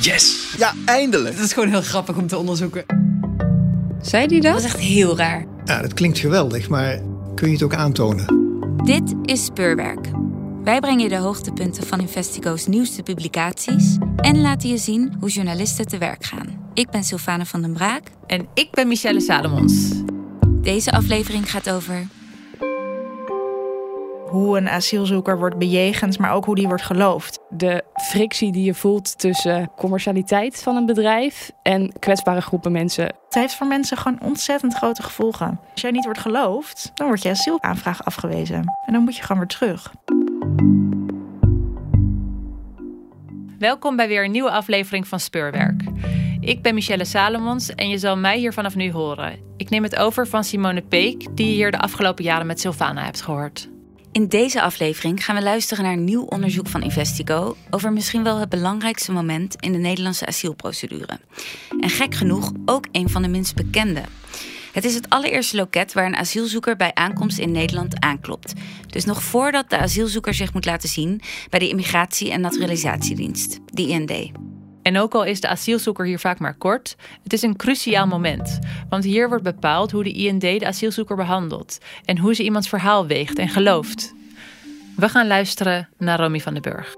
Yes! Ja, eindelijk! Dat is gewoon heel grappig om te onderzoeken. Zei die dat? Dat is echt heel raar. Ja, dat klinkt geweldig, maar kun je het ook aantonen? Dit is Speurwerk. Wij brengen je de hoogtepunten van Investigo's nieuwste publicaties en laten je zien hoe journalisten te werk gaan. Ik ben Sylvane van den Braak. En ik ben Michelle Salomons. Deze aflevering gaat over hoe een asielzoeker wordt bejegend, maar ook hoe die wordt geloofd. De frictie die je voelt tussen commercialiteit van een bedrijf en kwetsbare groepen mensen. Het heeft voor mensen gewoon ontzettend grote gevolgen. Als jij niet wordt geloofd, dan wordt je asielaanvraag afgewezen. En dan moet je gewoon weer terug. Welkom bij weer een nieuwe aflevering van Speurwerk. Ik ben Michelle Salomons en je zal mij hier vanaf nu horen. Ik neem het over van Simone Peek, die je hier de afgelopen jaren met Sylvana hebt gehoord. In deze aflevering gaan we luisteren naar een nieuw onderzoek van Investigo over misschien wel het belangrijkste moment in de Nederlandse asielprocedure. En gek genoeg ook een van de minst bekende. Het is het allereerste loket waar een asielzoeker bij aankomst in Nederland aanklopt. Dus nog voordat de asielzoeker zich moet laten zien bij de Immigratie- en Naturalisatiedienst, de IND. En ook al is de asielzoeker hier vaak maar kort, het is een cruciaal moment. Want hier wordt bepaald hoe de IND de asielzoeker behandelt en hoe ze iemands verhaal weegt en gelooft. We gaan luisteren naar Romy van den Burg.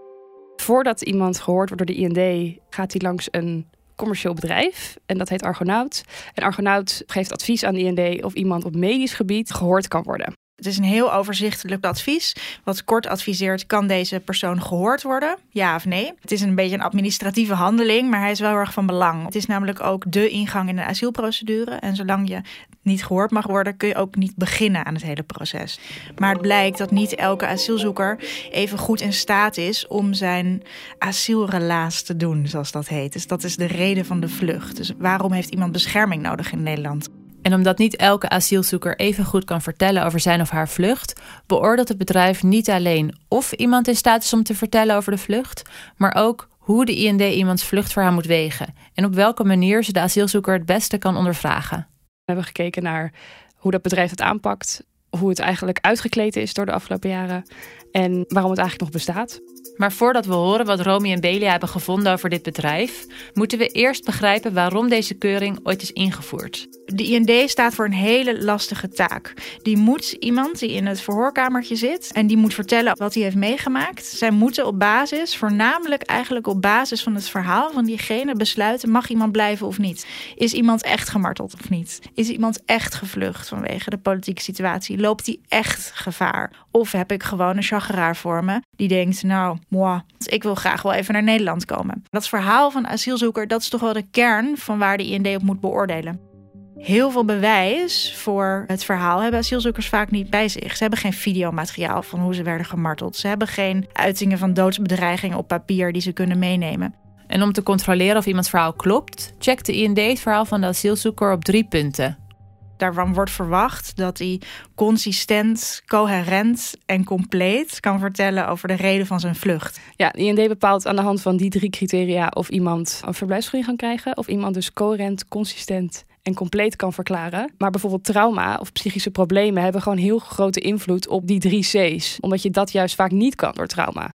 Voordat iemand gehoord wordt door de IND, gaat hij langs een commercieel bedrijf en dat heet Argonaut. En Argonaut geeft advies aan de IND of iemand op medisch gebied gehoord kan worden. Het is een heel overzichtelijk advies. Wat kort adviseert, kan deze persoon gehoord worden? Ja of nee? Het is een beetje een administratieve handeling, maar hij is wel erg van belang. Het is namelijk ook de ingang in de asielprocedure. En zolang je niet gehoord mag worden, kun je ook niet beginnen aan het hele proces. Maar het blijkt dat niet elke asielzoeker even goed in staat is om zijn asielrelaas te doen, zoals dat heet. Dus dat is de reden van de vlucht. Dus waarom heeft iemand bescherming nodig in Nederland? En omdat niet elke asielzoeker even goed kan vertellen over zijn of haar vlucht, beoordeelt het bedrijf niet alleen of iemand in staat is om te vertellen over de vlucht, maar ook hoe de IND iemands vluchtverhaal moet wegen en op welke manier ze de asielzoeker het beste kan ondervragen. We hebben gekeken naar hoe dat bedrijf het aanpakt, hoe het eigenlijk uitgekleed is door de afgelopen jaren en waarom het eigenlijk nog bestaat. Maar voordat we horen wat Romy en Belia hebben gevonden over dit bedrijf, moeten we eerst begrijpen waarom deze keuring ooit is ingevoerd. De IND staat voor een hele lastige taak. Die moet iemand die in het verhoorkamertje zit en die moet vertellen wat hij heeft meegemaakt. Zij moeten op basis, voornamelijk eigenlijk op basis van het verhaal van diegene, besluiten: mag iemand blijven of niet? Is iemand echt gemarteld of niet? Is iemand echt gevlucht vanwege de politieke situatie? Loopt hij echt gevaar? Of heb ik gewoon een chageraar voor me die denkt: nou, moi, ik wil graag wel even naar Nederland komen. Dat verhaal van asielzoeker, dat is toch wel de kern van waar de IND op moet beoordelen. Heel veel bewijs voor het verhaal hebben asielzoekers vaak niet bij zich. Ze hebben geen videomateriaal van hoe ze werden gemarteld. Ze hebben geen uitingen van doodsbedreigingen op papier die ze kunnen meenemen. En om te controleren of iemands verhaal klopt, checkt de IND het verhaal van de asielzoeker op drie punten. Daarvan wordt verwacht dat hij consistent, coherent en compleet kan vertellen over de reden van zijn vlucht. Ja, de IND bepaalt aan de hand van die drie criteria of iemand een verblijfsvergunning kan krijgen, of iemand dus coherent, consistent en compleet kan verklaren. Maar bijvoorbeeld trauma of psychische problemen hebben gewoon heel grote invloed op die drie C's, omdat je dat juist vaak niet kan door trauma.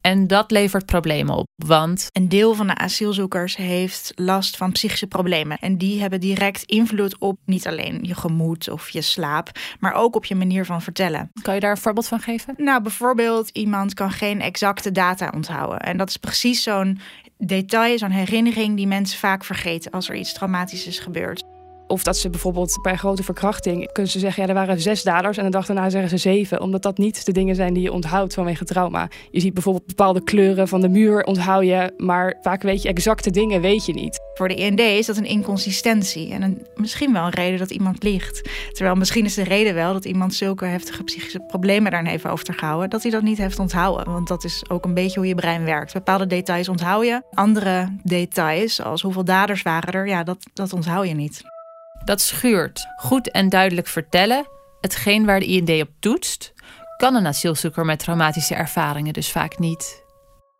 En dat levert problemen op, want een deel van de asielzoekers heeft last van psychische problemen. En die hebben direct invloed op niet alleen je gemoed of je slaap, maar ook op je manier van vertellen. Kan je daar een voorbeeld van geven? Nou, bijvoorbeeld iemand kan geen exacte data onthouden. En dat is precies zo'n detail, zo'n herinnering die mensen vaak vergeten als er iets traumatisch is gebeurd. Of dat ze bijvoorbeeld bij grote verkrachting kunnen ze zeggen: ja, er waren zes daders. En de dag daarna zeggen ze zeven. Omdat dat niet de dingen zijn die je onthoudt vanwege trauma. Je ziet bijvoorbeeld bepaalde kleuren van de muur onthoud je. Maar vaak weet je exacte dingen, weet je niet. Voor de IND is dat een inconsistentie. En een, misschien wel een reden dat iemand liegt. Terwijl misschien is de reden wel dat iemand zulke heftige psychische problemen daar heeft houden. Dat hij dat niet heeft onthouden. Want dat is ook een beetje hoe je brein werkt. Bepaalde details onthoud je. Andere details, zoals hoeveel daders waren er, ja, dat, dat onthoud je niet. Dat schuurt. Goed en duidelijk vertellen, hetgeen waar de IND op toetst, kan een asielzoeker met traumatische ervaringen dus vaak niet.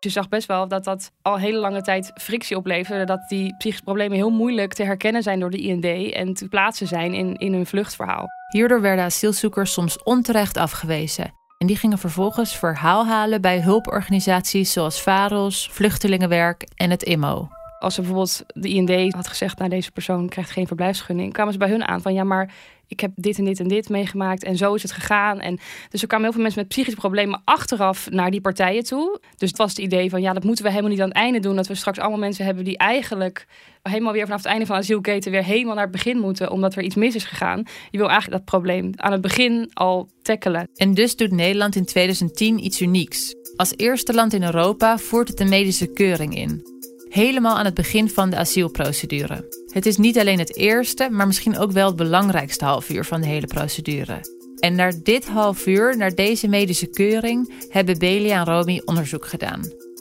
Je zag best wel dat dat al hele lange tijd frictie opleverde. Dat die psychische problemen heel moeilijk te herkennen zijn door de IND en te plaatsen zijn in, in hun vluchtverhaal. Hierdoor werden asielzoekers soms onterecht afgewezen. En die gingen vervolgens verhaal halen bij hulporganisaties zoals VAROS, Vluchtelingenwerk en het IMO. Als ze bijvoorbeeld de IND had gezegd, nou deze persoon krijgt geen verblijfsgunning, kwamen ze bij hun aan van ja, maar ik heb dit en dit en dit meegemaakt en zo is het gegaan. En dus er kwamen heel veel mensen met psychische problemen achteraf naar die partijen toe. Dus het was het idee van ja, dat moeten we helemaal niet aan het einde doen. Dat we straks allemaal mensen hebben die eigenlijk helemaal weer vanaf het einde van de asielketen weer helemaal naar het begin moeten, omdat er iets mis is gegaan. Je wil eigenlijk dat probleem aan het begin al tackelen. En dus doet Nederland in 2010 iets unieks. Als eerste land in Europa voert het de medische keuring in helemaal aan het begin van de asielprocedure. Het is niet alleen het eerste, maar misschien ook wel het belangrijkste half uur van de hele procedure. En naar dit half uur, naar deze medische keuring, hebben Belia en Romy onderzoek gedaan.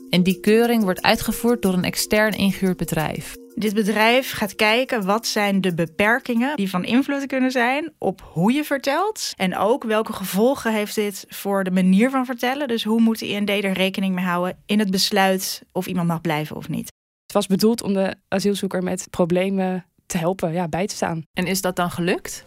En die keuring wordt uitgevoerd door een extern ingehuurd bedrijf. Dit bedrijf gaat kijken wat zijn de beperkingen die van invloed kunnen zijn op hoe je vertelt. En ook welke gevolgen heeft dit voor de manier van vertellen. Dus hoe moet de IND er rekening mee houden in het besluit of iemand mag blijven of niet. Het was bedoeld om de asielzoeker met problemen te helpen, ja, bij te staan. En is dat dan gelukt?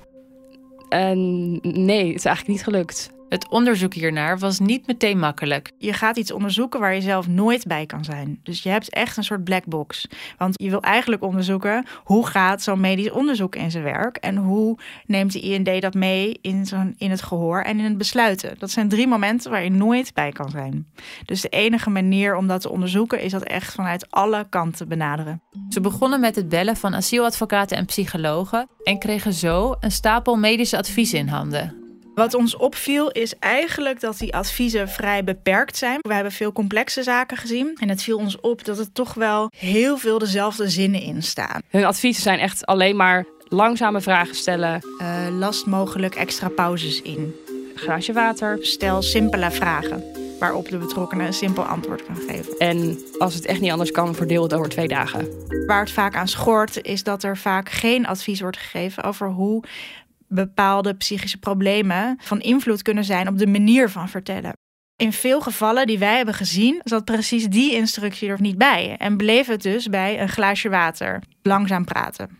Nee, het is eigenlijk niet gelukt. Het onderzoek hiernaar was niet meteen makkelijk. Je gaat iets onderzoeken waar je zelf nooit bij kan zijn. Dus je hebt echt een soort black box. Want je wil eigenlijk onderzoeken hoe gaat zo'n medisch onderzoek in zijn werk en hoe neemt de IND dat mee in, zo'n, in het gehoor en in het besluiten. Dat zijn drie momenten waar je nooit bij kan zijn. Dus de enige manier om dat te onderzoeken is dat echt vanuit alle kanten benaderen. Ze begonnen met het bellen van asieladvocaten en psychologen en kregen zo een stapel medische adviezen in handen. Wat ons opviel is eigenlijk dat die adviezen vrij beperkt zijn. We hebben veel complexe zaken gezien. En het viel ons op dat er toch wel heel veel dezelfde zinnen in staan. Hun adviezen zijn echt alleen maar langzame vragen stellen. Uh, last mogelijk extra pauzes in. Glaasje water. Stel simpele vragen waarop de betrokkenen een simpel antwoord kan geven. En als het echt niet anders kan, verdeel het over twee dagen. Waar het vaak aan schort, is dat er vaak geen advies wordt gegeven over hoe bepaalde psychische problemen van invloed kunnen zijn op de manier van vertellen. In veel gevallen die wij hebben gezien, zat precies die instructie er niet bij. En bleef het dus bij een glaasje water. Langzaam praten.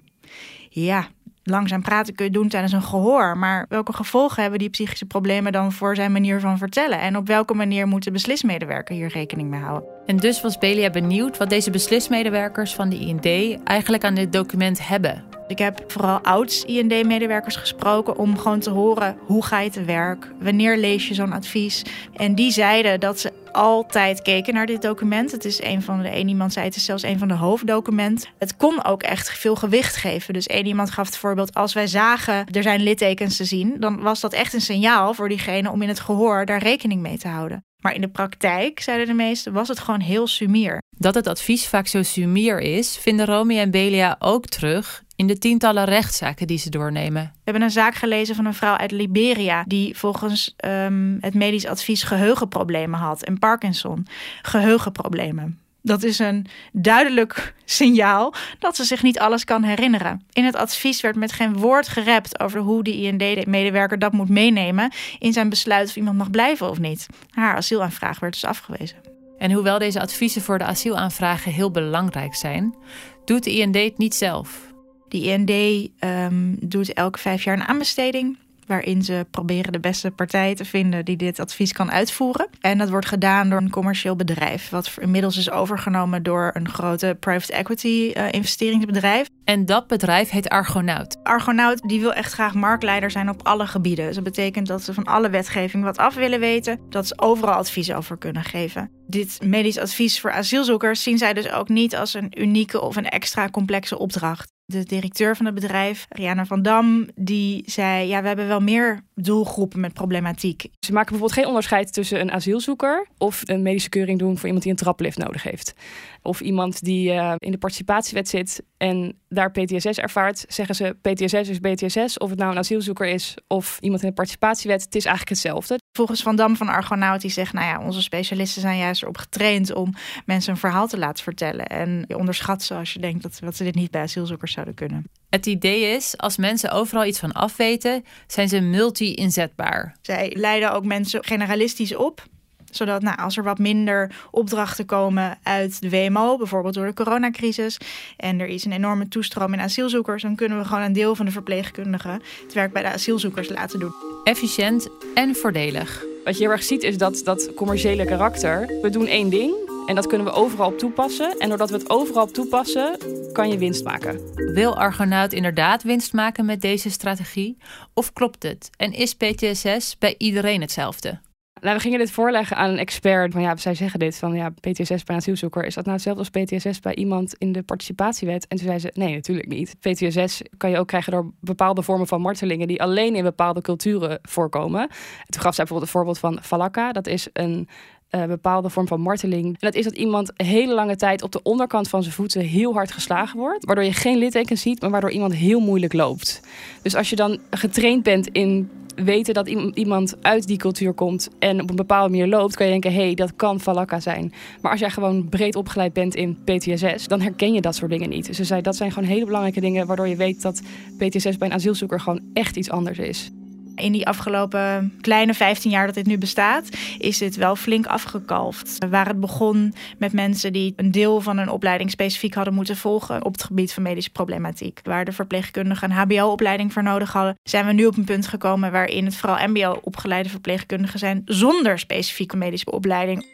Ja, langzaam praten kun je doen tijdens een gehoor. Maar welke gevolgen hebben die psychische problemen dan voor zijn manier van vertellen? En op welke manier moet de beslismedewerker hier rekening mee houden? En dus was Belia benieuwd wat deze beslismedewerkers van de IND eigenlijk aan dit document hebben. Ik heb vooral ouds-IND-medewerkers gesproken om gewoon te horen hoe ga je te werk, wanneer lees je zo'n advies. En die zeiden dat ze altijd keken naar dit document. Het is een van de, een iemand zei het is zelfs een van de hoofddocumenten. Het kon ook echt veel gewicht geven. Dus één iemand gaf het voorbeeld, als wij zagen er zijn littekens te zien, dan was dat echt een signaal voor diegene om in het gehoor daar rekening mee te houden. Maar in de praktijk, zeiden de meesten, was het gewoon heel sumier. Dat het advies vaak zo sumier is, vinden Romy en Belia ook terug in de tientallen rechtszaken die ze doornemen. We hebben een zaak gelezen van een vrouw uit Liberia die volgens um, het medisch advies geheugenproblemen had en Parkinson. Geheugenproblemen. Dat is een duidelijk signaal dat ze zich niet alles kan herinneren. In het advies werd met geen woord gerept over hoe de IND-medewerker dat moet meenemen in zijn besluit of iemand mag blijven of niet. Haar asielaanvraag werd dus afgewezen. En hoewel deze adviezen voor de asielaanvragen heel belangrijk zijn, doet de IND het niet zelf. De IND um, doet elke vijf jaar een aanbesteding waarin ze proberen de beste partij te vinden die dit advies kan uitvoeren. En dat wordt gedaan door een commercieel bedrijf, wat inmiddels is overgenomen door een grote private equity uh, investeringsbedrijf. En dat bedrijf heet Argonaut. Argonaut die wil echt graag marktleider zijn op alle gebieden. Dus dat betekent dat ze van alle wetgeving wat af willen weten, dat ze overal advies over kunnen geven. Dit medisch advies voor asielzoekers zien zij dus ook niet als een unieke of een extra complexe opdracht de directeur van het bedrijf, Rihanna van Dam, die zei: Ja, we hebben wel meer doelgroepen met problematiek. Ze maken bijvoorbeeld geen onderscheid tussen een asielzoeker of een medische keuring doen voor iemand die een traplift nodig heeft. Of iemand die uh, in de participatiewet zit en daar PTSS ervaart, zeggen ze PTSS is BTSS. Of het nou een asielzoeker is of iemand in de participatiewet, het is eigenlijk hetzelfde. Volgens Van Dam van Argonaut, die zegt, nou ja, onze specialisten zijn juist erop getraind om mensen een verhaal te laten vertellen. En je onderschat ze als je denkt dat, dat ze dit niet bij asielzoekers zouden kunnen. Het idee is, als mensen overal iets van afweten, zijn ze multi-inzetbaar. Zij leiden ook mensen generalistisch op zodat nou, als er wat minder opdrachten komen uit de WMO, bijvoorbeeld door de coronacrisis, en er is een enorme toestroom in asielzoekers, dan kunnen we gewoon een deel van de verpleegkundigen het werk bij de asielzoekers laten doen. Efficiënt en voordelig. Wat je heel erg ziet is dat dat commerciële karakter. We doen één ding en dat kunnen we overal op toepassen. En doordat we het overal op toepassen, kan je winst maken. Wil Argonaut inderdaad winst maken met deze strategie? Of klopt het? En is PTSS bij iedereen hetzelfde? Nou, we gingen dit voorleggen aan een expert. Van ja, zij zeggen dit van ja, PTSS bij een asielzoeker. Is dat nou hetzelfde als PTSS bij iemand in de participatiewet? En toen zei ze: nee, natuurlijk niet. PTSS kan je ook krijgen door bepaalde vormen van martelingen die alleen in bepaalde culturen voorkomen. En toen gaf zij bijvoorbeeld het voorbeeld van falaka. Dat is een uh, bepaalde vorm van marteling. En dat is dat iemand hele lange tijd op de onderkant van zijn voeten heel hard geslagen wordt. Waardoor je geen littekens ziet, maar waardoor iemand heel moeilijk loopt. Dus als je dan getraind bent in weten dat iemand uit die cultuur komt en op een bepaalde manier loopt, kan je denken, hé, hey, dat kan Falaka zijn. Maar als jij gewoon breed opgeleid bent in PTSS, dan herken je dat soort dingen niet. Dus ze zei, dat zijn gewoon hele belangrijke dingen waardoor je weet dat PTSS bij een asielzoeker gewoon echt iets anders is in die afgelopen kleine 15 jaar dat dit nu bestaat, is dit wel flink afgekalfd. Waar het begon met mensen die een deel van hun opleiding specifiek hadden moeten volgen op het gebied van medische problematiek. Waar de verpleegkundigen een HBO-opleiding voor nodig hadden, zijn we nu op een punt gekomen waarin het vooral MBO-opgeleide verpleegkundigen zijn zonder specifieke medische opleiding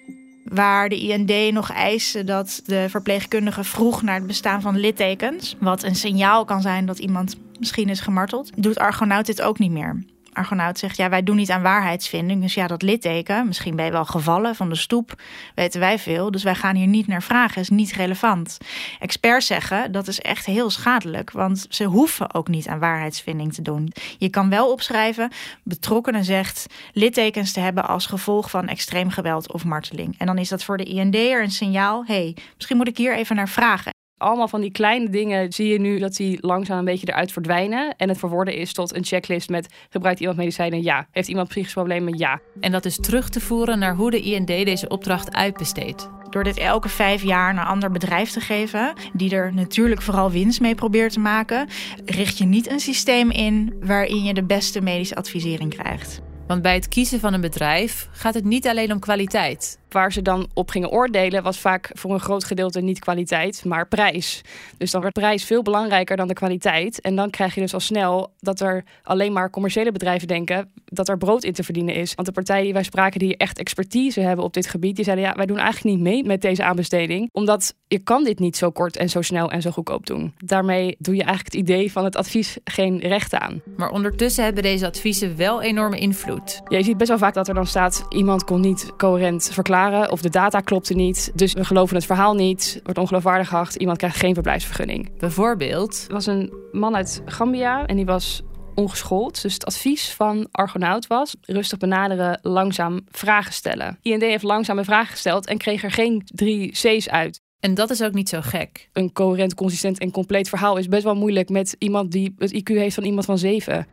waar de IND nog eiste dat de verpleegkundige vroeg naar het bestaan van littekens, wat een signaal kan zijn dat iemand misschien is gemarteld, doet Argonaut dit ook niet meer. Argonaut zegt, ja, wij doen niet aan waarheidsvinding. Dus ja, dat litteken, misschien ben je wel gevallen van de stoep, weten wij veel. Dus wij gaan hier niet naar vragen, is niet relevant. Experts zeggen, dat is echt heel schadelijk, want ze hoeven ook niet aan waarheidsvinding te doen. Je kan wel opschrijven, betrokkenen zegt littekens te hebben als gevolg van extreem geweld of marteling. En dan is dat voor de IND'er een signaal, hey, misschien moet ik hier even naar vragen. Allemaal van die kleine dingen zie je nu dat die langzaam een beetje eruit verdwijnen. En het verworden is tot een checklist met gebruikt iemand medicijnen? Ja. Heeft iemand psychische problemen? Ja. En dat is terug te voeren naar hoe de IND deze opdracht uitbesteedt. Door dit elke vijf jaar naar een ander bedrijf te geven, die er natuurlijk vooral winst mee probeert te maken, richt je niet een systeem in waarin je de beste medische advisering krijgt. Want bij het kiezen van een bedrijf gaat het niet alleen om kwaliteit waar ze dan op gingen oordelen, was vaak voor een groot gedeelte niet kwaliteit, maar prijs. Dus dan werd prijs veel belangrijker dan de kwaliteit. En dan krijg je dus al snel dat er alleen maar commerciële bedrijven denken dat er brood in te verdienen is. Want de partijen die wij spraken, die echt expertise hebben op dit gebied, die zeiden ja, wij doen eigenlijk niet mee met deze aanbesteding, omdat je kan dit niet zo kort en zo snel en zo goedkoop doen. Daarmee doe je eigenlijk het idee van het advies geen recht aan. Maar ondertussen hebben deze adviezen wel enorme invloed. Ja, je ziet best wel vaak dat er dan staat: iemand kon niet coherent verklaren of de data klopte niet. Dus we geloven het verhaal niet, wordt ongeloofwaardig geacht. Iemand krijgt geen verblijfsvergunning. Bijvoorbeeld? Er was een man uit Gambia en die was ongeschoold. Dus het advies van Argonaut was rustig benaderen, langzaam vragen stellen. IND heeft langzame vragen gesteld en kreeg er geen drie C's uit. En dat is ook niet zo gek. Een coherent, consistent en compleet verhaal is best wel moeilijk met iemand die het IQ heeft van iemand van zeven.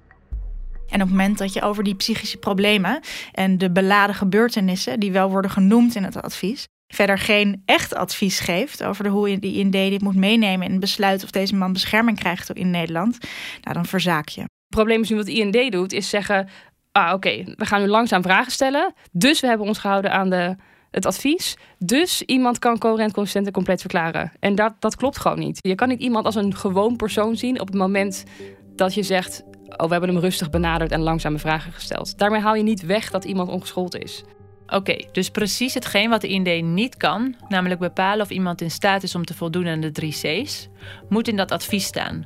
En op het moment dat je over die psychische problemen en de beladen gebeurtenissen, die wel worden genoemd in het advies, verder geen echt advies geeft over hoe je die IND dit moet meenemen in het besluit of deze man bescherming krijgt in Nederland, nou dan verzaak je. Het probleem is nu wat IND doet, is zeggen: ah oké, we gaan nu langzaam vragen stellen. Dus we hebben ons gehouden aan de, het advies. Dus iemand kan coherent, consistent en compleet verklaren. En dat, dat klopt gewoon niet. Je kan niet iemand als een gewoon persoon zien op het moment dat je zegt: oh, we hebben hem rustig benaderd en langzame vragen gesteld. Daarmee haal je niet weg dat iemand ongeschoold is. Oké, dus precies hetgeen wat de IND niet kan, namelijk bepalen of iemand in staat is om te voldoen aan de drie C's, moet in dat advies staan.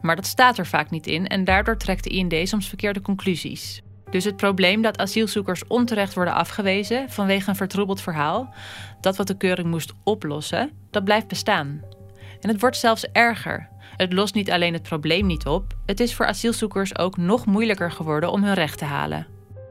Maar dat staat er vaak niet in en daardoor trekt de IND soms verkeerde conclusies. Dus het probleem dat asielzoekers onterecht worden afgewezen vanwege een vertroebeld verhaal, dat wat de keuring moest oplossen, dat blijft bestaan. En het wordt zelfs erger. Het lost niet alleen het probleem niet op, het is voor asielzoekers ook nog moeilijker geworden om hun recht te halen.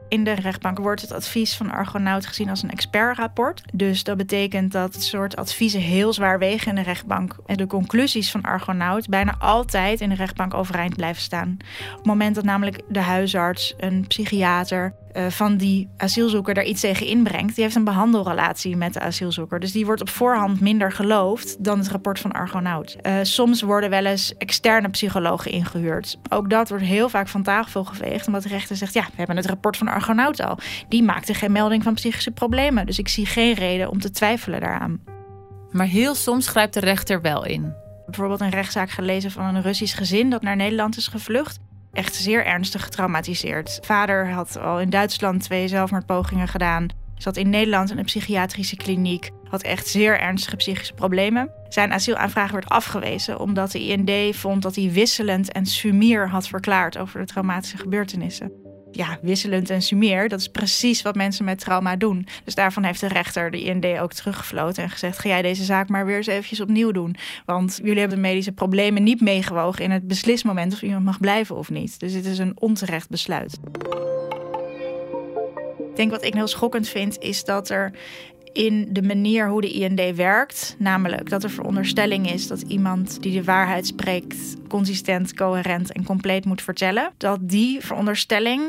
In de rechtbank wordt het advies van Argonaut gezien als een expertrapport. Dus dat betekent dat het soort adviezen heel zwaar wegen in de rechtbank. En de conclusies van Argonaut bijna altijd in de rechtbank overeind blijven staan. Op het moment dat namelijk de huisarts, een psychiater, van die asielzoeker daar iets tegen inbrengt, die heeft een behandelrelatie met de asielzoeker. Dus die wordt op voorhand minder geloofd dan het rapport van Argonaut. Uh, soms worden wel eens externe psychologen ingehuurd. Ook dat wordt heel vaak van tafel geveegd, omdat de rechter zegt: ja, we hebben het rapport van Argonaut al. Die maakte geen melding van psychische problemen, dus ik zie geen reden om te twijfelen daaraan. Maar heel soms grijpt de rechter wel in. Bijvoorbeeld een rechtszaak gelezen van een Russisch gezin dat naar Nederland is gevlucht. Echt zeer ernstig getraumatiseerd. Vader had al in Duitsland twee zelfmoordpogingen gedaan. Zat in Nederland in een psychiatrische kliniek. Had echt zeer ernstige psychische problemen. Zijn asielaanvraag werd afgewezen omdat de IND vond dat hij wisselend en sumier had verklaard over de traumatische gebeurtenissen ja, wisselend en sumier. Dat is precies wat mensen met trauma doen. Dus daarvan heeft de rechter de IND ook teruggefloten en gezegd: ga jij deze zaak maar weer eens eventjes opnieuw doen. Want jullie hebben de medische problemen niet meegewogen in het beslismoment of iemand mag blijven of niet. Dus dit is een onterecht besluit. Ik denk wat ik heel schokkend vind, is dat er in de manier hoe de IND werkt. Namelijk dat er veronderstelling is dat iemand die de waarheid spreekt consistent, coherent en compleet moet vertellen. Dat die veronderstelling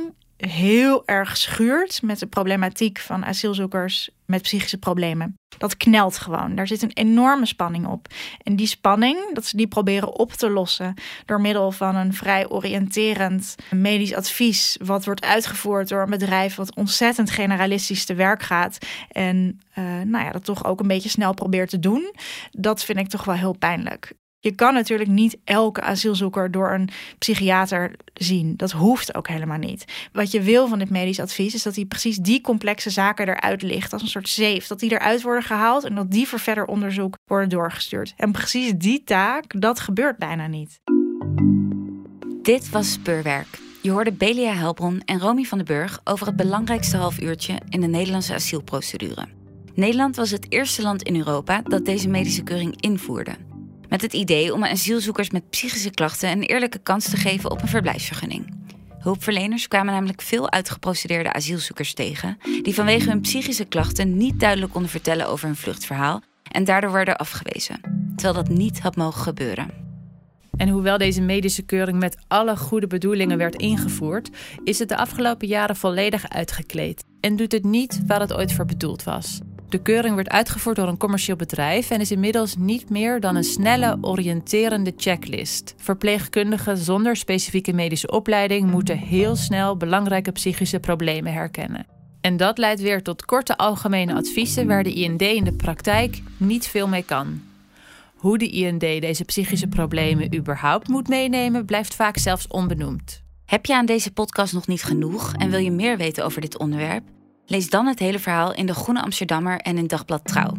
heel erg schuurt met de problematiek van asielzoekers met psychische problemen. Dat knelt gewoon. Daar zit een enorme spanning op. En die spanning, dat ze die proberen op te lossen door middel van een vrij oriënterend medisch advies, wat wordt uitgevoerd door een bedrijf wat ontzettend generalistisch te werk gaat en uh, nou ja, dat toch ook een beetje snel probeert te doen. Dat vind ik toch wel heel pijnlijk. Je kan natuurlijk niet elke asielzoeker door een psychiater zien. Dat hoeft ook helemaal niet. Wat je wil van dit medisch advies is dat hij precies die complexe zaken eruit ligt. Als een soort zeef. Dat die eruit worden gehaald en dat die voor verder onderzoek worden doorgestuurd. En precies die taak, dat gebeurt bijna niet. Dit was Speurwerk. Je hoorde Belia Helbron en Romy van den Burg over het belangrijkste half uurtje in de Nederlandse asielprocedure. Nederland was het eerste land in Europa dat deze medische keuring invoerde. Met het idee om asielzoekers met psychische klachten een eerlijke kans te geven op een verblijfsvergunning. Hulpverleners kwamen namelijk veel uitgeprocedeerde asielzoekers tegen, die vanwege hun psychische klachten niet duidelijk konden vertellen over hun vluchtverhaal en daardoor werden afgewezen, terwijl dat niet had mogen gebeuren. En hoewel deze medische keuring met alle goede bedoelingen werd ingevoerd, is het de afgelopen jaren volledig uitgekleed en doet het niet waar het ooit voor bedoeld was. De keuring werd uitgevoerd door een commercieel bedrijf en is inmiddels niet meer dan een snelle, oriënterende checklist. Verpleegkundigen zonder specifieke medische opleiding moeten heel snel belangrijke psychische problemen herkennen. En dat leidt weer tot korte algemene adviezen waar de IND in de praktijk niet veel mee kan. Hoe de IND deze psychische problemen überhaupt moet meenemen, blijft vaak zelfs onbenoemd. Heb je aan deze podcast nog niet genoeg en wil je meer weten over dit onderwerp? Lees dan het hele verhaal in de Groene Amsterdammer en in Dagblad Trouw.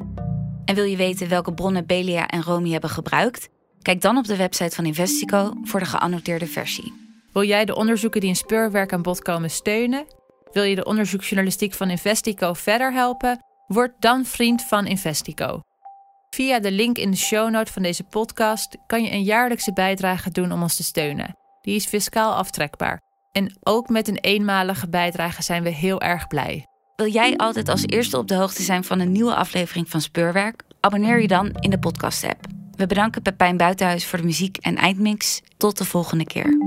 En wil je weten welke bronnen Belia en Romy hebben gebruikt? Kijk dan op de website van Investico voor de geannoteerde versie. Wil jij de onderzoeken die in speurwerk aan bod komen steunen? Wil je de onderzoeksjournalistiek van Investico verder helpen? Word dan vriend van Investico. Via de link in de shownote van deze podcast kan je een jaarlijkse bijdrage doen om ons te steunen. Die is fiscaal aftrekbaar. En ook met een eenmalige bijdrage zijn we heel erg blij. Wil jij altijd als eerste op de hoogte zijn van een nieuwe aflevering van Speurwerk? Abonneer je dan in de podcast-app. We bedanken Pepijn Buitenhuis voor de muziek en eindmix. Tot de volgende keer.